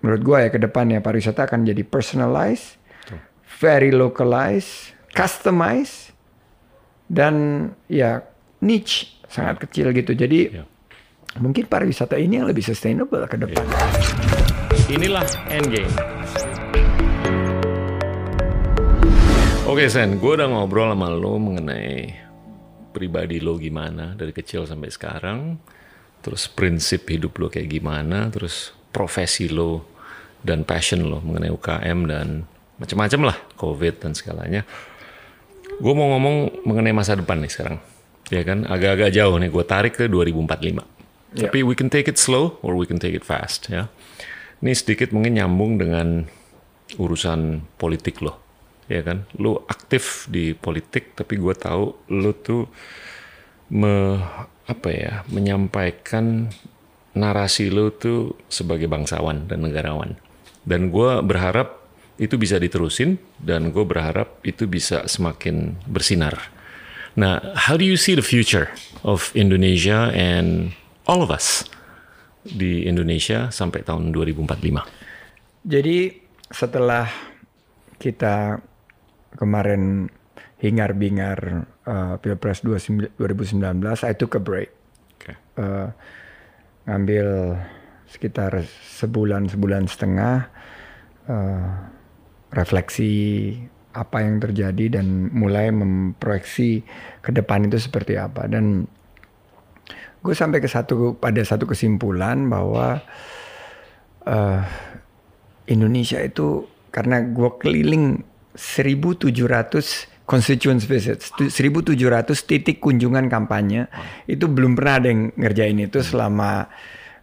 menurut gue ya ke depan ya pariwisata akan jadi personalized, very localized, customized, dan ya niche sangat kecil gitu. Jadi Ya. mungkin pariwisata ini yang lebih sustainable ke depan. Inilah Endgame. Oke Sen, gue udah ngobrol sama lo mengenai pribadi lo gimana dari kecil sampai sekarang, terus prinsip hidup lo kayak gimana, terus profesi lo dan passion lo mengenai UKM dan macam-macam lah, COVID dan segalanya. Gue mau ngomong mengenai masa depan nih sekarang, ya kan? Agak-agak jauh nih, gue tarik ke 2045. Ya. Tapi we can take it slow or we can take it fast, ya. Ini sedikit mungkin nyambung dengan urusan politik lo, ya kan? Lo aktif di politik, tapi gue tahu lo tuh me, apa ya, menyampaikan narasi lo tuh sebagai bangsawan dan negarawan. Dan gue berharap itu bisa diterusin dan gue berharap itu bisa semakin bersinar. Nah, how do you see the future of Indonesia and all of us di Indonesia sampai tahun 2045? Jadi setelah kita kemarin hingar-bingar uh, Pilpres 29 2019, I took a break. Oke. Uh, ngambil sekitar sebulan sebulan setengah uh, refleksi apa yang terjadi dan mulai memproyeksi ke depan itu seperti apa. Dan gue sampai ke satu pada satu kesimpulan bahwa eh, Indonesia itu karena gue keliling 1.700 constituents visits, 1.700 titik kunjungan kampanye itu belum pernah ada yang ngerjain itu selama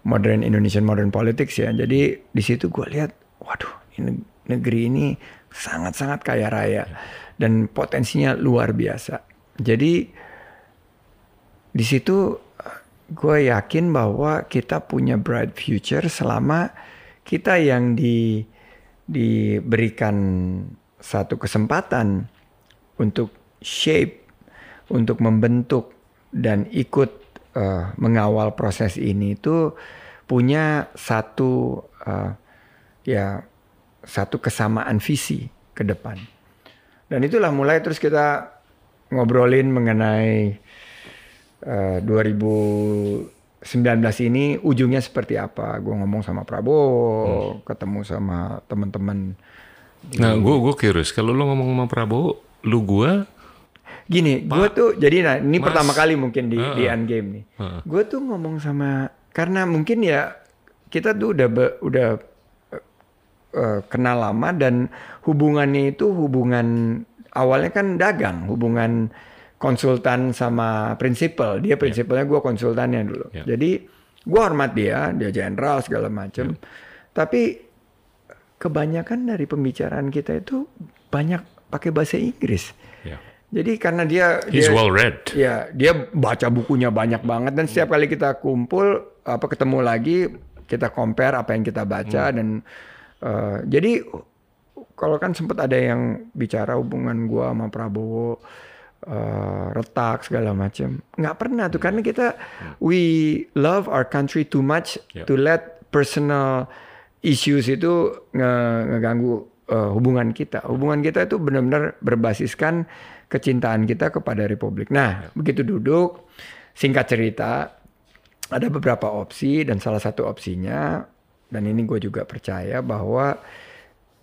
modern Indonesian modern politics ya. Jadi di situ gue lihat, waduh, ini negeri ini sangat-sangat kaya raya dan potensinya luar biasa. Jadi di situ gue yakin bahwa kita punya bright future selama kita yang di diberikan satu kesempatan untuk shape, untuk membentuk dan ikut uh, mengawal proses ini itu punya satu uh, ya satu kesamaan visi ke depan. Dan itulah mulai terus kita ngobrolin mengenai uh, 2019 ini ujungnya seperti apa. Gue ngomong sama Prabowo, ketemu sama teman-teman. Nah, gue gue curious. Kalau lo ngomong sama Prabowo, lu gue Gini, gue tuh jadi nah ini Mas. pertama kali mungkin di di Heeh. Endgame nih. Heeh. Gue tuh ngomong sama karena mungkin ya kita tuh udah be- udah eh, kenal lama dan hubungannya itu hubungan awalnya kan dagang, hubungan konsultan sama prinsipal. Dia prinsipalnya gue konsultannya dulu. Ya. Jadi gue hormat dia, dia jenderal segala macem. Tapi kebanyakan dari pembicaraan kita itu banyak pakai bahasa Inggris. Jadi karena dia He's dia, well read. Ya, dia baca bukunya banyak banget dan setiap kali kita kumpul apa ketemu lagi kita compare apa yang kita baca dan eh, jadi kalau kan sempat ada yang bicara hubungan gua sama Prabowo eh, retak segala macam. nggak pernah tuh karena kita we love our country too much Yeah. to let personal issues itu nge- ngeganggu eh, hubungan kita. Hubungan kita itu benar-benar berbasiskan kecintaan kita kepada Republik. Nah, begitu duduk, singkat cerita, ada beberapa opsi dan salah satu opsinya, dan ini gue juga percaya bahwa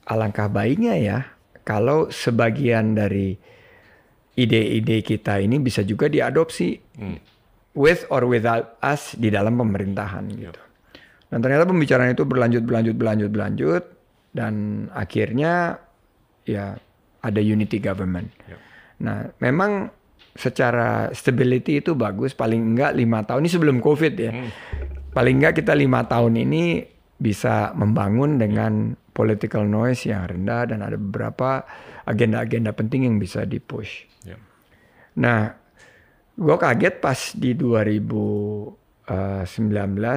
alangkah baiknya ya kalau sebagian dari ide-ide kita ini bisa juga diadopsi with or without us di dalam pemerintahan gitu. Dan ternyata pembicaraan itu berlanjut, berlanjut, berlanjut, berlanjut, dan akhirnya ya ada unity government. Yep. Nah, memang secara stability itu bagus, paling enggak lima tahun ini sebelum COVID ya. Paling enggak kita lima tahun ini bisa membangun dengan political noise yang rendah dan ada beberapa agenda-agenda penting yang bisa dipush. Ya. Nah, gue kaget pas di 2019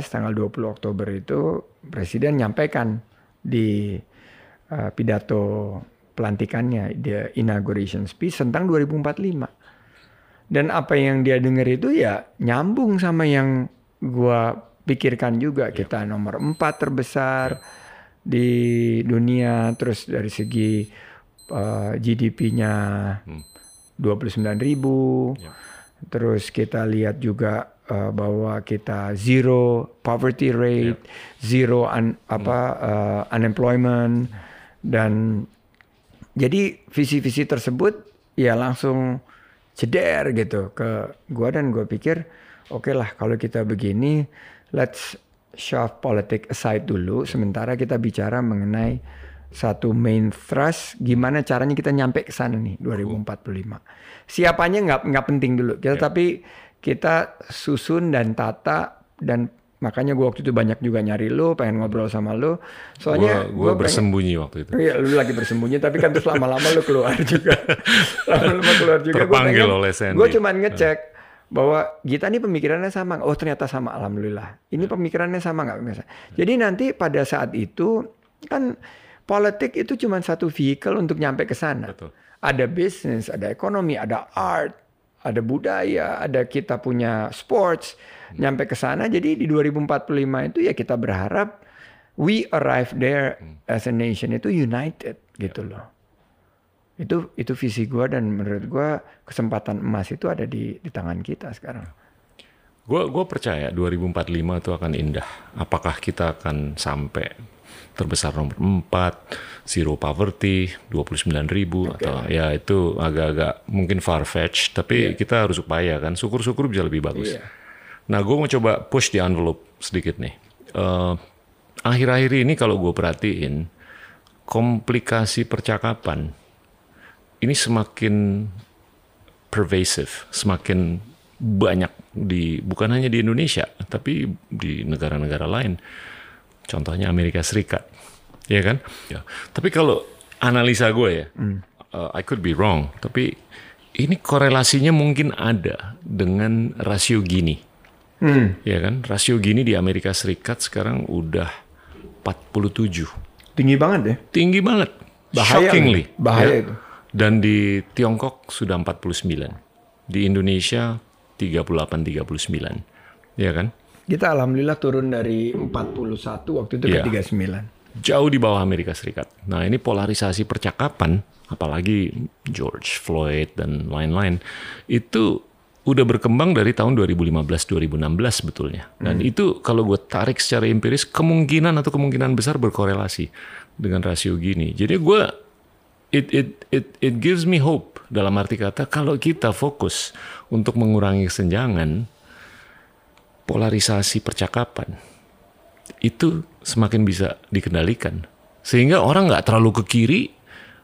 tanggal 20 Oktober itu Presiden nyampaikan di eh, pidato pelantikannya, the inauguration speech tentang 2045. Dan apa yang dia dengar itu ya nyambung sama yang gua pikirkan juga. Kita nomor empat terbesar di dunia terus dari segi uh, GDP-nya hmm. 29 ribu ya. terus kita lihat juga uh, bahwa kita zero poverty rate ya. zero un, apa hmm. uh, unemployment dan jadi visi-visi tersebut ya langsung ceder gitu ke gua dan gua pikir oke okay lah kalau kita begini let's shove politik aside dulu sementara kita bicara mengenai satu main thrust gimana caranya kita nyampe ke sana nih 2045. Siapanya nggak nggak penting dulu. Kita yeah. tapi kita susun dan tata dan makanya gue waktu itu banyak juga nyari lo, pengen ngobrol sama lo. Soalnya gue bersembunyi pengen, waktu itu. Iya, lu lagi bersembunyi tapi kan terus lama-lama lu keluar juga. lama-lama keluar juga. Terpanggil gua pengen, oleh Sandy. Gue cuman ngecek bahwa Gita ini pemikirannya sama. Oh ternyata sama, alhamdulillah. Ini ya. pemikirannya sama nggak biasa. Jadi nanti pada saat itu kan politik itu cuma satu vehicle untuk nyampe ke sana. Ada bisnis, ada ekonomi, ada art, ada budaya, ada kita punya sports. Hmm. Nyampe ke sana. Jadi di 2045 itu ya kita berharap we arrive there hmm. as a nation itu united gitu ya. loh itu itu visi gue dan menurut gue kesempatan emas itu ada di di tangan kita sekarang. Gue gue percaya 2045 itu akan indah. Apakah kita akan sampai terbesar nomor 4, zero poverty, 29 ribu okay. atau ya itu agak-agak mungkin far fetch, tapi yeah. kita harus upaya kan. Syukur-syukur bisa lebih bagus. Yeah. Nah, gue mau coba push di envelope sedikit nih. Uh, akhir-akhir ini kalau gue perhatiin komplikasi percakapan ini semakin pervasive, semakin banyak di bukan hanya di Indonesia, tapi di negara-negara lain. Contohnya Amerika Serikat, ya kan? Ya. Tapi kalau analisa gue ya, mm. uh, I could be wrong, tapi ini korelasinya mungkin ada dengan rasio Gini. Mm. Ya kan? Rasio Gini di Amerika Serikat sekarang udah 47. Tinggi banget ya? Tinggi banget. Bahaya Shockingly. Bahaya ya. itu. Dan di Tiongkok sudah 49. Di Indonesia 38 39. Ya kan? Kita alhamdulillah turun dari 41 waktu itu ya. ke 39. Jauh di bawah Amerika Serikat. Nah, ini polarisasi percakapan apalagi George Floyd dan lain-lain itu udah berkembang dari tahun 2015-2016 sebetulnya. Dan hmm. itu kalau gue tarik secara empiris kemungkinan atau kemungkinan besar berkorelasi dengan rasio gini. Jadi gue it it it it gives me hope dalam arti kata kalau kita fokus untuk mengurangi kesenjangan polarisasi percakapan itu semakin bisa dikendalikan sehingga orang nggak terlalu ke kiri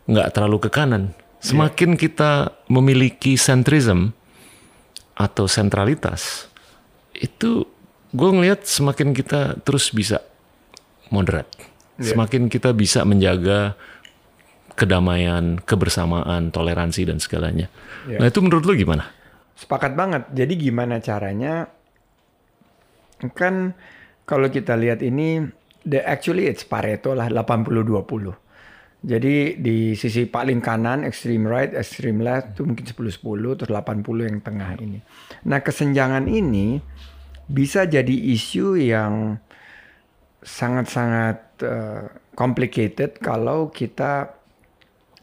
nggak terlalu ke kanan semakin yeah. kita memiliki sentrism atau sentralitas itu gue ngelihat semakin kita terus bisa moderat yeah. semakin kita bisa menjaga kedamaian, kebersamaan, toleransi dan segalanya. Yeah. Nah itu menurut lu gimana? Sepakat banget. Jadi gimana caranya? Kan kalau kita lihat ini, the actually it's Pareto lah 80-20. Jadi di sisi paling kanan extreme right, extreme left itu mungkin 10-10 terus 80 yang tengah ini. Nah, kesenjangan ini bisa jadi isu yang sangat-sangat uh, complicated kalau kita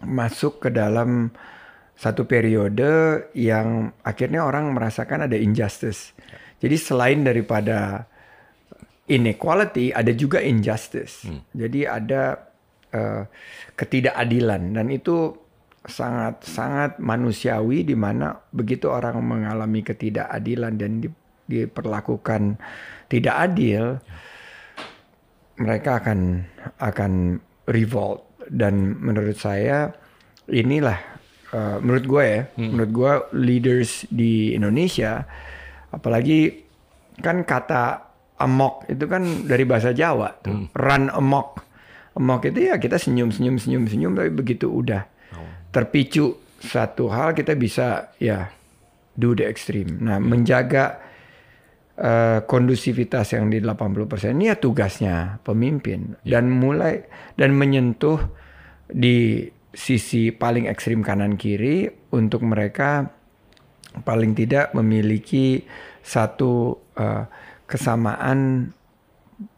masuk ke dalam satu periode yang akhirnya orang merasakan ada injustice. Jadi selain daripada inequality, ada juga injustice. Hmm. Jadi ada uh, ketidakadilan dan itu sangat sangat manusiawi di mana begitu orang mengalami ketidakadilan dan di, diperlakukan tidak adil, mereka akan akan revolt dan menurut saya inilah uh, menurut gue ya hmm. menurut gue leaders di Indonesia apalagi kan kata amok itu kan dari bahasa Jawa tuh hmm. run amok amok itu ya kita senyum senyum senyum senyum tapi begitu udah oh. terpicu satu hal kita bisa ya do the extreme nah hmm. menjaga uh, kondusivitas yang di 80% ini ya tugasnya pemimpin yeah. dan mulai dan menyentuh di sisi paling ekstrim kanan kiri untuk mereka paling tidak memiliki satu uh, kesamaan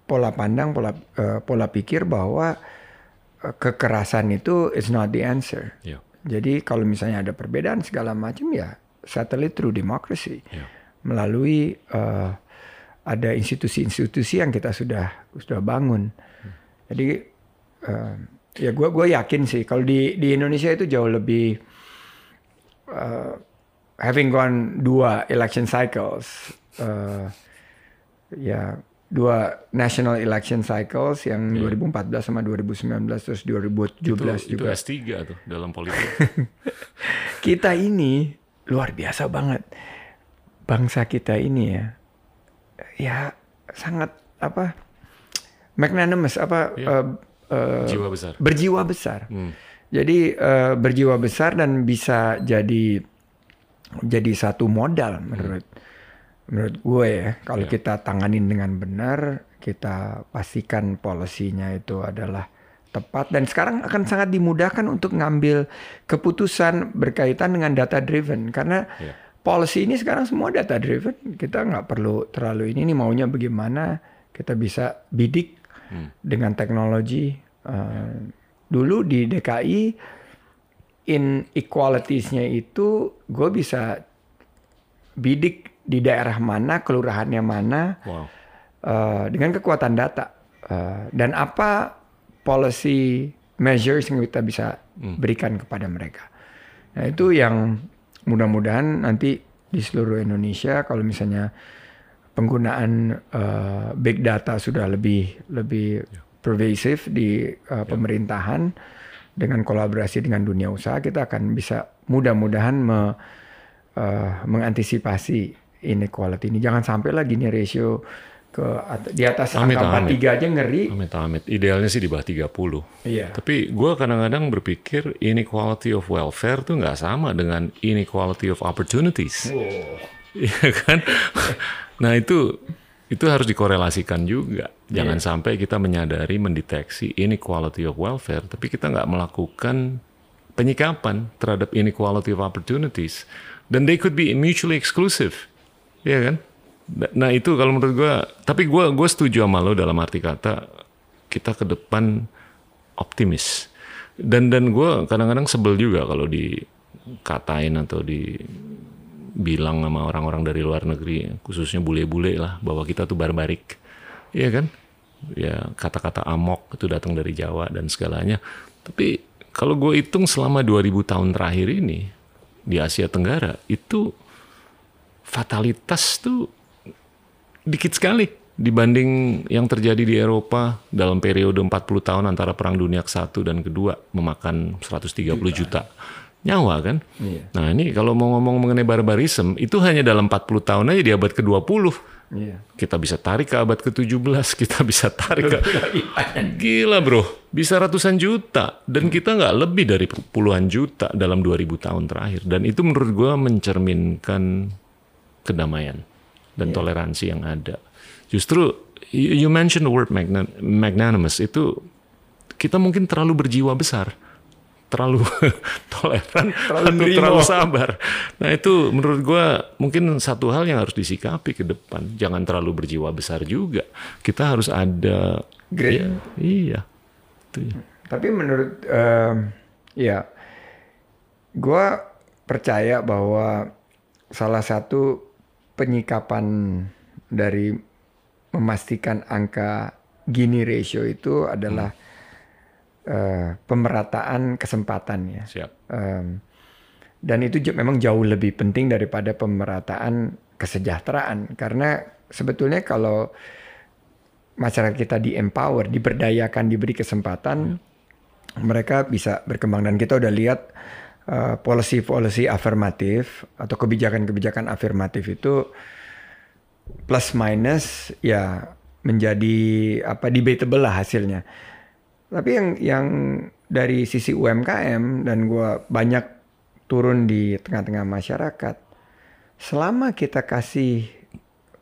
pola pandang, pola uh, pola pikir bahwa uh, kekerasan itu is not the answer. Yeah. Jadi kalau misalnya ada perbedaan segala macam ya settle it through democracy Yeah. melalui uh, ada institusi-institusi yang kita sudah sudah bangun. Jadi uh, ya gue gue yakin sih kalau di di Indonesia itu jauh lebih uh, having gone dua election cycles, uh, ya dua national election cycles yang 2014 sama 2019 terus 2017 Itu, itu juga. S3 tuh dalam politik. Kita ini luar biasa banget. Bangsa kita ini ya, ya sangat apa magnanimous apa Iya. eh, eh, Jiwa besar. berjiwa besar. Hmm. Jadi eh, berjiwa besar dan bisa jadi jadi satu modal menurut menurut gue ya. Kalau Iya. kita tanganin dengan benar, kita pastikan polisinya itu adalah tepat dan sekarang akan sangat dimudahkan untuk ngambil keputusan berkaitan dengan data driven karena Iya. policy ini sekarang semua data driven. Kita nggak perlu terlalu ini, ini maunya bagaimana kita bisa bidik dengan teknologi. Eh, dulu di DKI inequalitiesnya itu gue bisa bidik di daerah mana, kelurahannya mana Wow. eh, dengan kekuatan data Eh, dan apa policy measures yang kita bisa berikan kepada mereka. Nah itu yang mudah-mudahan nanti di seluruh Indonesia kalau misalnya penggunaan eh, big data sudah lebih lebih pervasif di eh, pemerintahan dengan kolaborasi dengan dunia usaha kita akan bisa mudah-mudahan me- eh, mengantisipasi inequality ini jangan sampai lagi nih ratio ke at- di atas Amit, angka amit. 43 aja ngeri. Amit amit. Idealnya sih di bawah 30. Iya. Tapi gue kadang-kadang berpikir inequality of welfare tuh nggak sama dengan inequality of opportunities. Iya kan? Nah itu itu harus dikorelasikan juga. Jangan sampai kita menyadari mendeteksi inequality of welfare, tapi kita nggak melakukan penyikapan terhadap inequality of opportunities. Dan they could be mutually exclusive, Iya kan? Nah itu kalau menurut gue, tapi gue gue setuju sama lo dalam arti kata kita ke depan optimis. Dan dan gue kadang-kadang sebel juga kalau dikatain atau dibilang sama orang-orang dari luar negeri, khususnya bule-bule lah, bahwa kita tuh barbarik, iya kan? Ya kata-kata amok itu datang dari Jawa dan segalanya. Tapi kalau gue hitung selama 2000 tahun terakhir ini di Asia Tenggara itu fatalitas tuh dikit sekali dibanding yang terjadi di Eropa dalam periode 40 tahun antara Perang Dunia ke-1 dan kedua memakan 130 juta nyawa kan. Iya. Nah ini kalau mau ngomong mengenai barbarisme itu hanya dalam 40 tahun aja di abad ke-20. Iya. Kita bisa tarik ke abad ke-17, kita bisa tarik ke... Gila bro, bisa ratusan juta. Dan kita nggak lebih dari puluhan juta dalam 2000 tahun terakhir. Dan itu menurut gua mencerminkan kedamaian dan toleransi yang ada. Justru you mentioned the word magna- magnanimous itu kita mungkin terlalu berjiwa besar, terlalu toleran Terlalu atau nerimo. terlalu sabar. Nah itu menurut gua mungkin satu hal yang harus disikapi ke depan. Jangan terlalu berjiwa besar juga. Kita harus ada Great. Ya, iya. Itu ya. Tapi menurut em, ya, gue percaya bahwa salah satu penyikapan dari memastikan angka Gini ratio itu adalah eh, pemerataan kesempatan ya. Siap. Em, dan itu memang jauh lebih penting daripada pemerataan kesejahteraan karena sebetulnya kalau masyarakat kita di empower, diberdayakan, diberi kesempatan, mereka bisa berkembang dan kita udah lihat uh, policy-policy afirmatif atau kebijakan-kebijakan afirmatif itu plus minus ya menjadi apa debatable lah hasilnya. Tapi yang yang dari sisi UMKM dan gua banyak turun di tengah-tengah masyarakat, selama kita kasih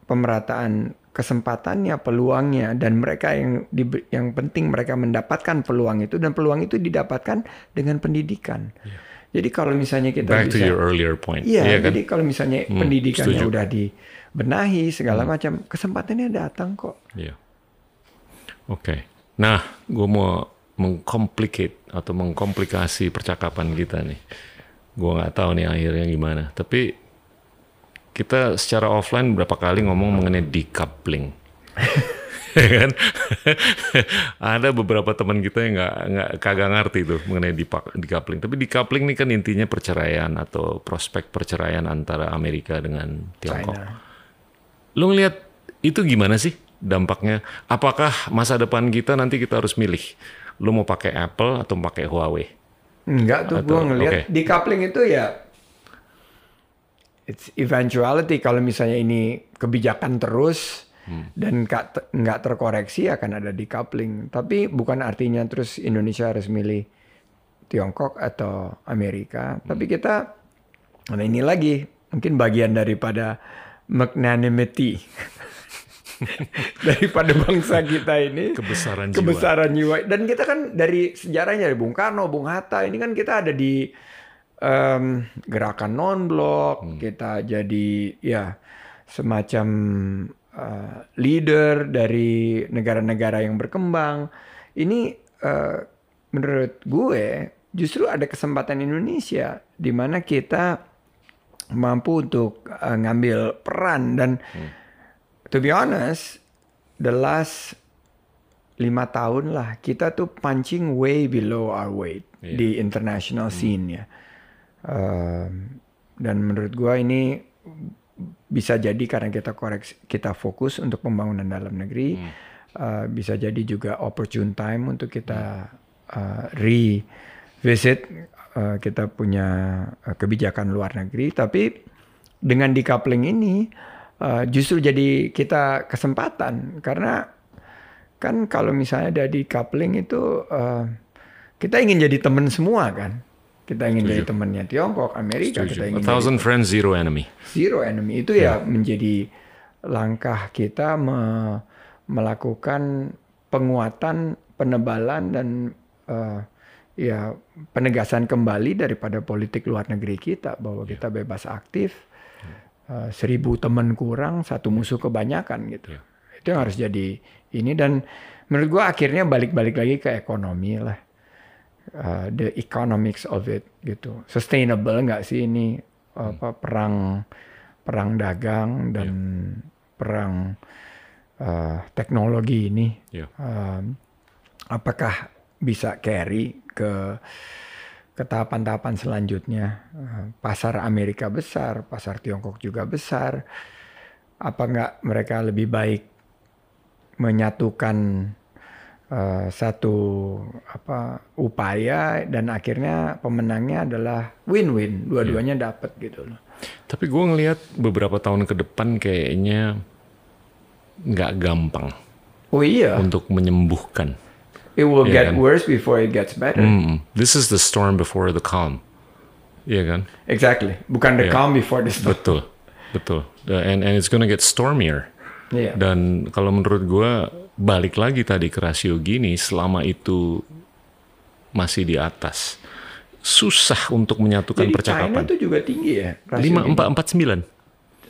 pemerataan kesempatannya, peluangnya, dan mereka yang di- yang penting mereka mendapatkan peluang itu dan peluang itu didapatkan dengan pendidikan. Jadi kalau misalnya kita Back to bisa, your earlier point. iya, kan? jadi kalau misalnya Hmm, pendidikannya setuju. udah dibenahi segala macam, kesempatannya datang kok. Iya. Oke. Nah, gue mau mengcomplicate atau mengkomplikasi percakapan kita nih. Gue nggak tahu nih akhirnya gimana. Tapi kita secara offline berapa kali ngomong mengenai decoupling. Ya kan? Ada beberapa teman kita yang nggak nggak kagak ngerti tuh mengenai decoupling. Tapi decoupling ini kan intinya perceraian atau prospek perceraian antara Amerika dengan Tiongkok. China. Lu ngelihat itu gimana sih dampaknya? Apakah masa depan kita nanti kita harus milih? Lu mau pakai Apple atau pakai Huawei? Enggak tuh gue ngelihat oke. decoupling itu ya it's eventuality kalau misalnya ini kebijakan terus dan nggak te- nggak terkoreksi akan ada decoupling. Tapi bukan artinya terus Indonesia harus milih Tiongkok atau Amerika. Tapi kita nah ini lagi mungkin bagian daripada magnanimity daripada bangsa kita ini Kebesaran jiwa. kebesaran jiwa dan kita kan dari sejarahnya dari Bung Karno, Bung Hatta ini kan kita ada di em, gerakan non blok Hmm. kita jadi ya semacam eh, leader dari negara-negara yang berkembang ini eh, menurut gue justru ada kesempatan Indonesia di mana kita mampu untuk eh, ngambil peran dan to be honest the last lima tahun lah kita tuh punching way below our weight Iya. di international scene ya. Um, dan menurut gua ini bisa jadi karena kita koreksi kita fokus untuk pembangunan dalam negeri Uh, bisa jadi juga opportune time untuk kita uh, revisit uh, kita punya uh, kebijakan luar negeri. Tapi dengan decoupling ini uh, justru jadi kita kesempatan. Karena kan kalau misalnya ada decoupling itu uh, kita ingin jadi teman semua kan. Kita ingin jadi temannya Tiongkok Amerika kita A ingin jadi thousand friends, zero enemy. zero enemy. Itu ya menjadi langkah kita me- melakukan penguatan, penebalan dan eh, ya penegasan kembali daripada politik luar negeri kita bahwa kita bebas aktif, eh, seribu teman kurang, satu musuh kebanyakan gitu. Itu yang harus jadi ini dan menurut gua akhirnya balik-balik lagi ke ekonomi lah. Uh, the economics of it gitu. Sustainable nggak sih ini apa perang perang dagang dan perang uh, teknologi ini? Ya. Um, apakah bisa carry ke ke tahapan-tahapan selanjutnya? Uh, pasar Amerika besar, pasar Tiongkok juga besar. Apa nggak mereka lebih baik menyatukan eh, satu apa upaya dan akhirnya pemenangnya adalah win-win dua-duanya dapat gitu loh. Tapi gue ngelihat beberapa tahun ke depan kayaknya nggak gampang Oh iya, untuk menyembuhkan. It will Iya get kan? worse before it gets better. Hmm, This is the storm before the calm. Iya kan? Exactly, bukan the Iya. calm before the storm. Betul, betul. And and it's gonna get stormier. Iya. Dan kalau menurut gue balik lagi tadi ke rasio gini, selama itu masih di atas, susah untuk menyatukan Jadi China percakapan. itu juga tinggi ya. Lima empat empat sembilan.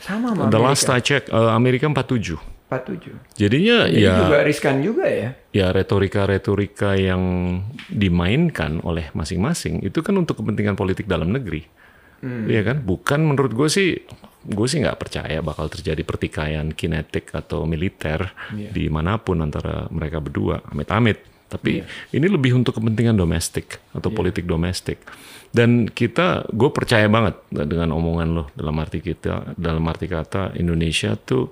sama sama The last Amerika. I check, uh, Amerika 47. 47. Jadinya Jadi ya juga riskan juga ya. ya retorika-retorika yang dimainkan oleh masing-masing itu kan untuk kepentingan politik dalam negeri, Iya kan? Bukan menurut gue sih, gue sih nggak percaya bakal terjadi pertikaian kinetik atau militer di mana pun antara mereka berdua, amit-amit. Tapi ini lebih untuk kepentingan domestik atau politik domestik. Dan kita, gue percaya banget dengan omongan lo dalam arti kita, dalam arti kata Indonesia tuh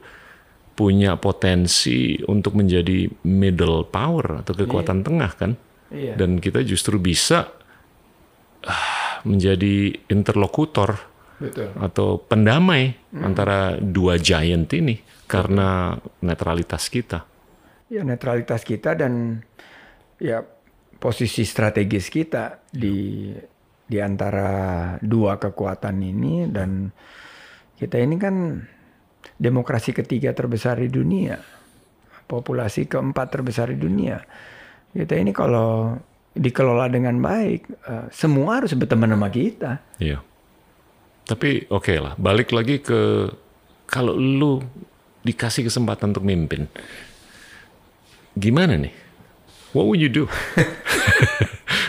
punya potensi untuk menjadi middle power atau kekuatan tengah kan? Iya. dan kita justru bisa ah, menjadi interlokutor Betul. atau pendamai antara dua giant ini karena netralitas kita. Ya netralitas kita dan ya posisi strategis kita di di antara dua kekuatan ini dan kita ini kan demokrasi ketiga terbesar di dunia, populasi keempat terbesar di dunia. Kita ini kalau dikelola dengan baik, eh, semua harus berteman sama kita. Iya. Tapi oke lah, balik lagi ke kalau lu dikasih kesempatan untuk mimpin, gimana nih? What would you do?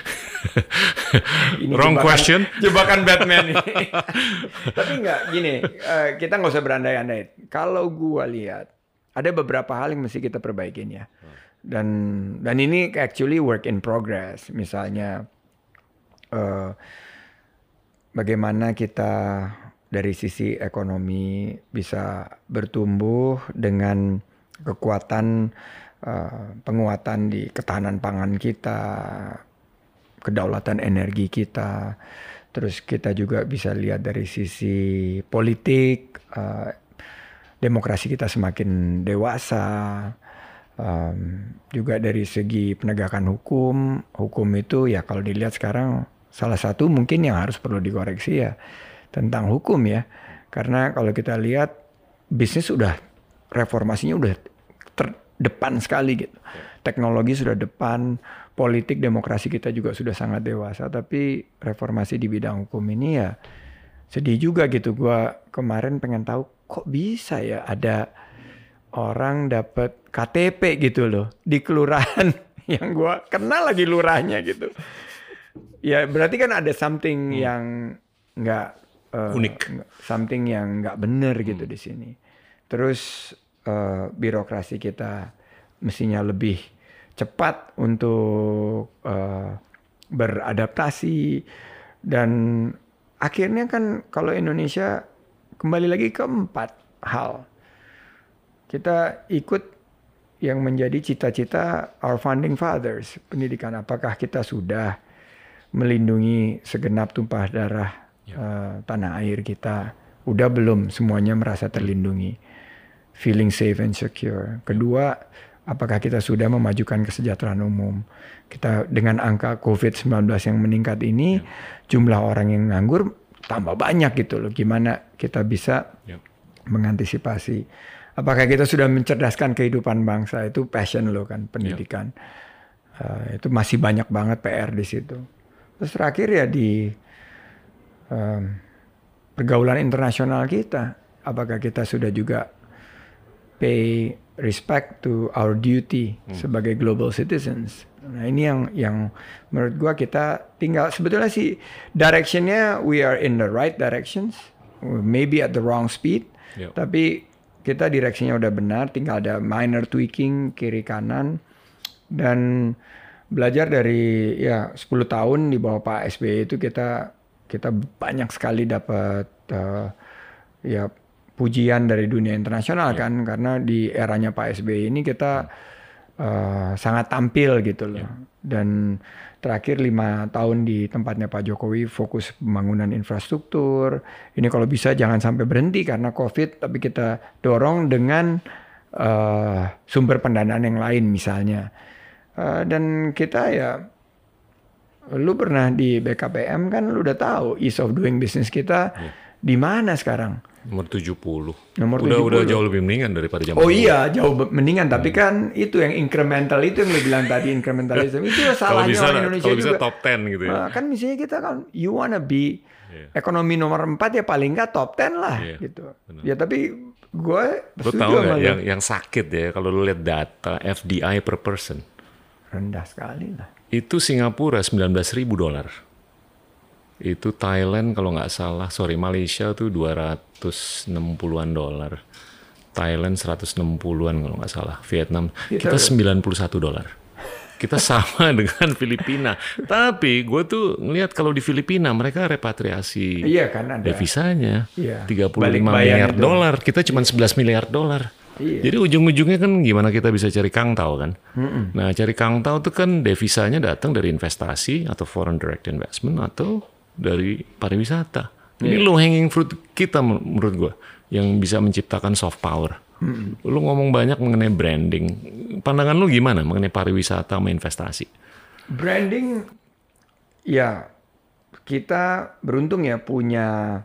Ini Wrong jebakan- question. Jebakan Batman ini. Tapi nggak gini, eh, kita nggak usah berandai-andai. Kalau gua lihat ada beberapa hal yang mesti kita perbaikin ya. Dan dan ini actually work in progress. Misalnya eh, bagaimana kita dari sisi ekonomi bisa bertumbuh dengan kekuatan eh, penguatan di ketahanan pangan kita, kedaulatan energi kita. Terus kita juga bisa lihat dari sisi politik, eh, demokrasi kita semakin dewasa. Um, juga dari segi penegakan hukum, hukum itu ya kalau dilihat sekarang salah satu mungkin yang harus perlu dikoreksi ya tentang hukum ya. Karena kalau kita lihat bisnis sudah reformasinya udah terdepan sekali gitu. Teknologi sudah depan, politik demokrasi kita juga sudah sangat dewasa, tapi reformasi di bidang hukum ini ya sedih juga gitu. Gua kemarin pengen tahu kok bisa ya ada orang dapat KTP gitu loh di kelurahan yang gua kenal lagi lurahnya gitu. Ya berarti kan ada something yang nggak eh, Unik. something yang nggak bener gitu di sini. Terus eh, birokrasi kita mestinya lebih cepat untuk eh, beradaptasi. Dan akhirnya kan kalau Indonesia kembali lagi ke empat hal. Kita ikut yang menjadi cita-cita our founding fathers pendidikan. Apakah kita sudah melindungi segenap tumpah darah eh, tanah air kita? Udah belum semuanya merasa terlindungi. Feeling safe and secure. Kedua apakah kita sudah memajukan kesejahteraan umum kita dengan angka covid-19 yang meningkat ini jumlah orang yang nganggur tambah banyak gitu loh gimana kita bisa Yep. mengantisipasi. Apakah kita sudah mencerdaskan kehidupan bangsa itu passion lo kan pendidikan. Eh, itu masih banyak banget PR di situ. Terus terakhir ya di em, pergaulan internasional kita, apakah kita sudah juga pay respect to our duty sebagai global citizens. Nah ini yang yang menurut gua kita tinggal sebetulnya sih directionnya we are in the right directions, maybe at the wrong speed, Yep. tapi kita direksinya udah benar, tinggal ada minor tweaking kiri kanan dan belajar dari ya 10 tahun di bawah Pak SBY itu kita kita banyak sekali dapat eh, ya pujian dari dunia internasional kan karena di eranya Pak SBY ini kita eh, sangat tampil gitu loh. Dan terakhir lima tahun di tempatnya Pak Jokowi fokus pembangunan infrastruktur. Ini kalau bisa jangan sampai berhenti karena COVID tapi kita dorong dengan eh, sumber pendanaan yang lain misalnya. Eh, dan kita ya lu pernah di BKPM kan lu udah tahu ease of doing business kita di mana sekarang Nomor 70. Nomor udah 70. udah jauh lebih mendingan daripada zaman Oh dulu. iya, jauh mendingan. Tapi kan itu yang incremental itu yang lu bilang tadi incrementalism itu salahnya bisa orang Indonesia kalau bisa juga. top 10 gitu ya. Nah, kan misalnya kita kan you wanna be Iya. ekonomi nomor 4 ya paling nggak top 10 lah Iya, gitu. benar. Ya tapi gue setuju tahu lu. yang yang sakit ya kalau lo lihat data FDI per person rendah sekali lah. itu Singapura 19.000 dolar. Itu Thailand kalau nggak salah, sorry Malaysia tuh 260-an dolar. Thailand 160-an kalau nggak salah. Vietnam Kita kita 91 dolar. Kita sama dengan Filipina. Tapi gue tuh ngelihat kalau di Filipina mereka repatriasi Iya kan ada. devisanya Iya. 35 Balik miliar dolar. Kita cuma 11 miliar dolar. Iya. Jadi ujung-ujungnya kan gimana kita bisa cari kangtau kan? Nah cari kangtau itu kan devisanya datang dari investasi atau foreign direct investment atau dari pariwisata. Ini Iya. low hanging fruit kita men- menurut gua yang bisa menciptakan soft power. Lu ngomong banyak mengenai branding. Pandangan lu gimana mengenai pariwisata sama investasi? Branding ya kita beruntung ya punya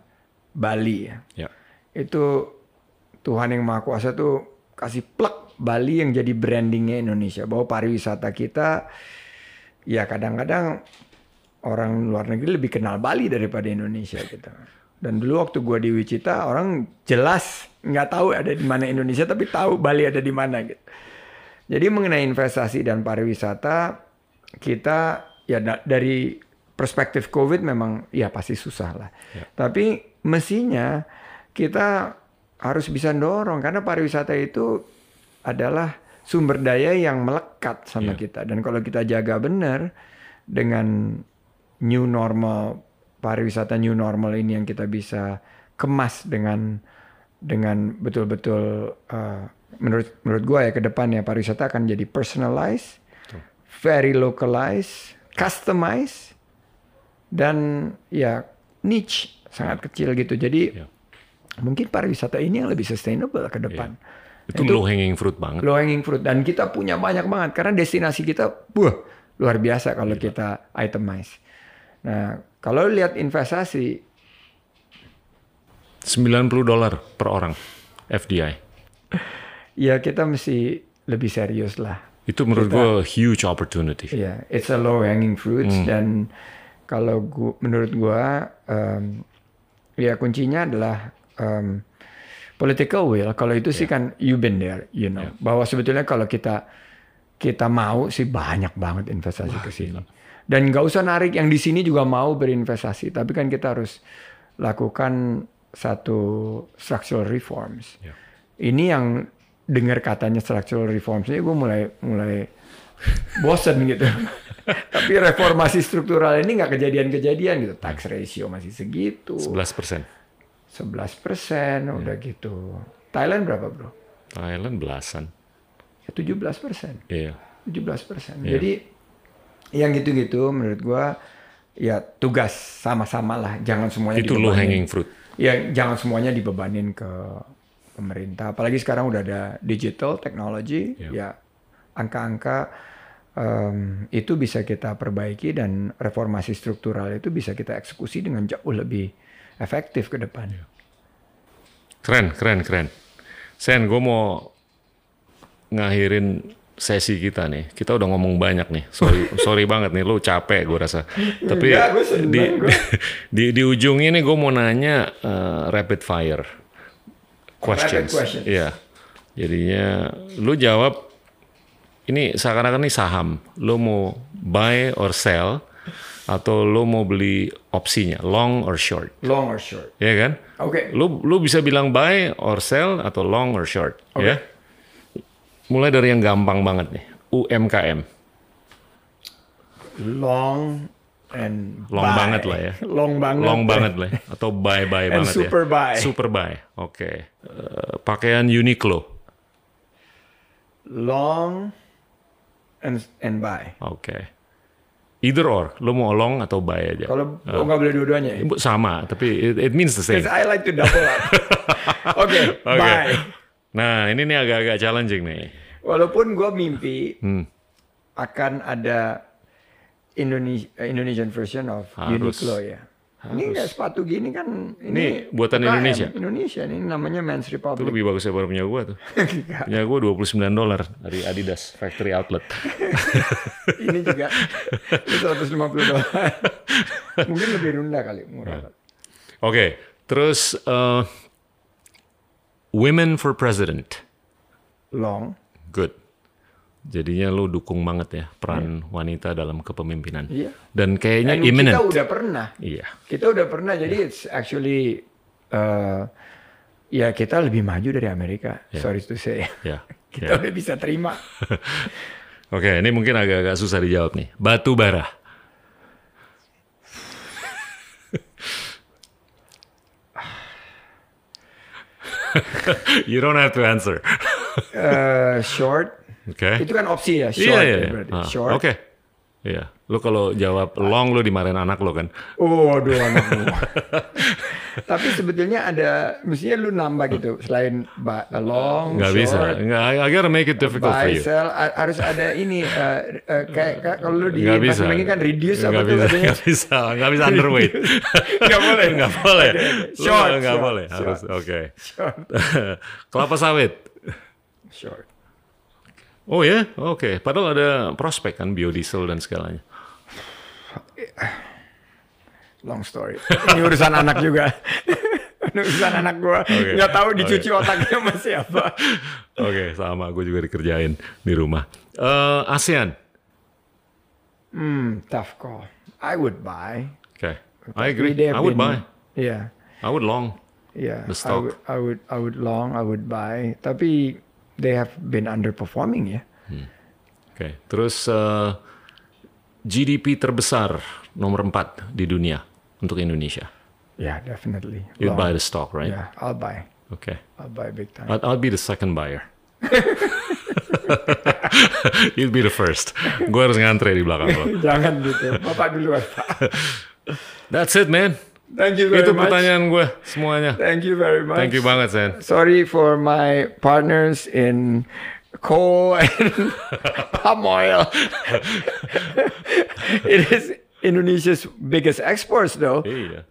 Bali ya. Ya. Itu Tuhan yang Maha Kuasa tuh kasih plek Bali yang jadi brandingnya Indonesia bahwa pariwisata kita ya kadang-kadang orang luar negeri lebih kenal Bali daripada Indonesia gitu. Dan dulu waktu gua di Wichita orang jelas nggak tahu ada di mana Indonesia tapi tahu Bali ada di mana gitu. Jadi mengenai investasi dan pariwisata kita ya da- dari perspektif COVID memang ya pasti susah lah. Tapi mestinya kita harus bisa dorong karena pariwisata itu adalah sumber daya yang melekat sama kita dan kalau kita jaga benar dengan new normal pariwisata new normal ini yang kita bisa kemas dengan dengan betul-betul uh, menurut menurut gua ya ke depan ya pariwisata akan jadi personalized, very localized, customized dan ya niche sangat kecil gitu. Jadi Ya. mungkin pariwisata ini yang lebih sustainable ke depan. Itu, low hanging fruit banget. Low hanging fruit dan kita punya banyak banget karena destinasi kita buah luar biasa kalau kita itemize. Nah, kalau lihat investasi 90 dolar per orang FDI. ya kita mesti lebih serius lah. Itu menurut gue huge opportunity. Ya, it's a low hanging fruits dan kalau gua, menurut gua em, ya kuncinya adalah em, political will. Kalau itu sih kan you been there, you know. Bahwa sebetulnya kalau kita kita mau sih banyak banget investasi ke sini. Dan nggak usah narik yang di sini juga mau berinvestasi, tapi kan kita harus lakukan satu structural reforms. Ya. Ini yang dengar katanya structural reforms ini gue mulai mulai bosen gitu. Tapi reformasi struktural ini nggak kejadian-kejadian gitu. Tax ratio masih segitu. 11 persen. 11 persen udah gitu. Thailand berapa bro? Thailand belasan. Ya 17 persen. Iya. 17 persen. Iya. Jadi yang gitu-gitu menurut gua ya tugas sama-sama lah. Jangan semuanya Itu low dibebanin. hanging fruit. Ya jangan semuanya dibebanin ke pemerintah. Apalagi sekarang udah ada digital technology. Iya. Ya angka-angka em, itu bisa kita perbaiki dan reformasi struktural itu bisa kita eksekusi dengan jauh lebih efektif ke depan. Iya. Keren, keren, keren. Sen, gue mau ngakhirin sesi kita nih. Kita udah ngomong banyak nih. Sorry, sorry banget nih. Lu capek gue rasa. Tapi Enggak, gua seneng, di, di di ujung ini gue mau nanya eh, rapid fire questions. questions. Iya. Jadinya lu jawab. Ini seakan-akan ini saham. Lu mau buy or sell atau lu mau beli opsinya, long or short, Long or short. ya kan? Oke. Lu lu bisa bilang buy or sell atau long or short, Oke. ya. Mulai dari yang gampang banget nih, UMKM. long and Long buy. banget lah ya. Long banget. Long banget lah, ya. atau buy buy And banget super ya. buy. Super buy. Oke. Eh, pakaian Uniqlo. Long and and buy. Oke. Either or, lu mau long atau buy aja. Kalau oh, nggak boleh dua-duanya ya? Sama, tapi it, it means the same. Because I like to double up. Oke, Oke. buy. Nah, ini nih agak-agak challenging nih. Walaupun gue mimpi Hmm. akan ada Indonesia, Indonesian version of Harus. Uniqlo ya. Ini nggak sepatu gini kan? Ini buatan UKM, Indonesia? Indonesia ini namanya Men's Itu Republic. lebih bagus daripada punya gua tuh. punya gua 29 dolar dari Adidas Factory Outlet. ini juga ini 150 dolar. Mungkin lebih rendah kali murah. Oke, terus eh, Women for President. Long. Good. Jadinya lu dukung banget ya peran wanita dalam kepemimpinan. Iya. Dan kayaknya Dan imminent. kita udah pernah. Iya. Kita udah pernah jadi it's actually uh, ya kita lebih maju dari Amerika. Sorry to say. Ya. Kita ya. udah bisa terima. Oke, ini mungkin agak-agak susah dijawab nih. Batu bara. you don't have to answer. Uh, short. Okay. Itu kan opsi ya. Short. iya, ya iya. berarti. Ah, Short. Oke. Iya. Lu kalau jawab long lu dimarahin anak lu kan. Oh, aduh anakmu. Tapi sebetulnya ada, mestinya lu nambah gitu. Selain long, Nggak bisa. short, Nggak, I, gotta make it difficult for you. sell, harus ada ini. uh, uh, kayak kayak kalau lu di Nggak bisa. bahasa Inggris kan reduce apa tuh bisa. katanya. Nggak bisa. Nggak bisa underweight. Nggak boleh. Nggak boleh. Short, nggak- nggak short, boleh. Harus. Oke. Short. Kelapa sawit. Short. Oh ya, oke. Padahal ada prospek kan biodiesel dan segalanya. Long story. Ini urusan anak juga. urusan anak gue. Nggak tahu dicuci otaknya sama siapa. Oke, sama. Gue juga dikerjain di rumah. Eh, ASEAN. Hmm, tough call. I would buy. Oke, I agree. I would been- buy. Yeah, I would long. yeah. The I stock. would, I would, I would long, I would buy. Tapi they have been underperforming ya. Oke, terus eh, GDP terbesar nomor 4 di dunia untuk Indonesia. Yeah, definitely. Long. buy the stock, right? Yeah, I'll buy. Oke. I'll buy big time. I'll, I'll be the second buyer. You'd be the first. Gue harus ngantre di belakang lo. Jangan gitu. Bapak duluan, Pak. That's it, man. Thank you very Itu much. pertanyaan gue semuanya. Thank you very much. Thank you banget, Sen. Sorry for my partners in coal and palm oil. it is Indonesia's biggest exports, though. Iya.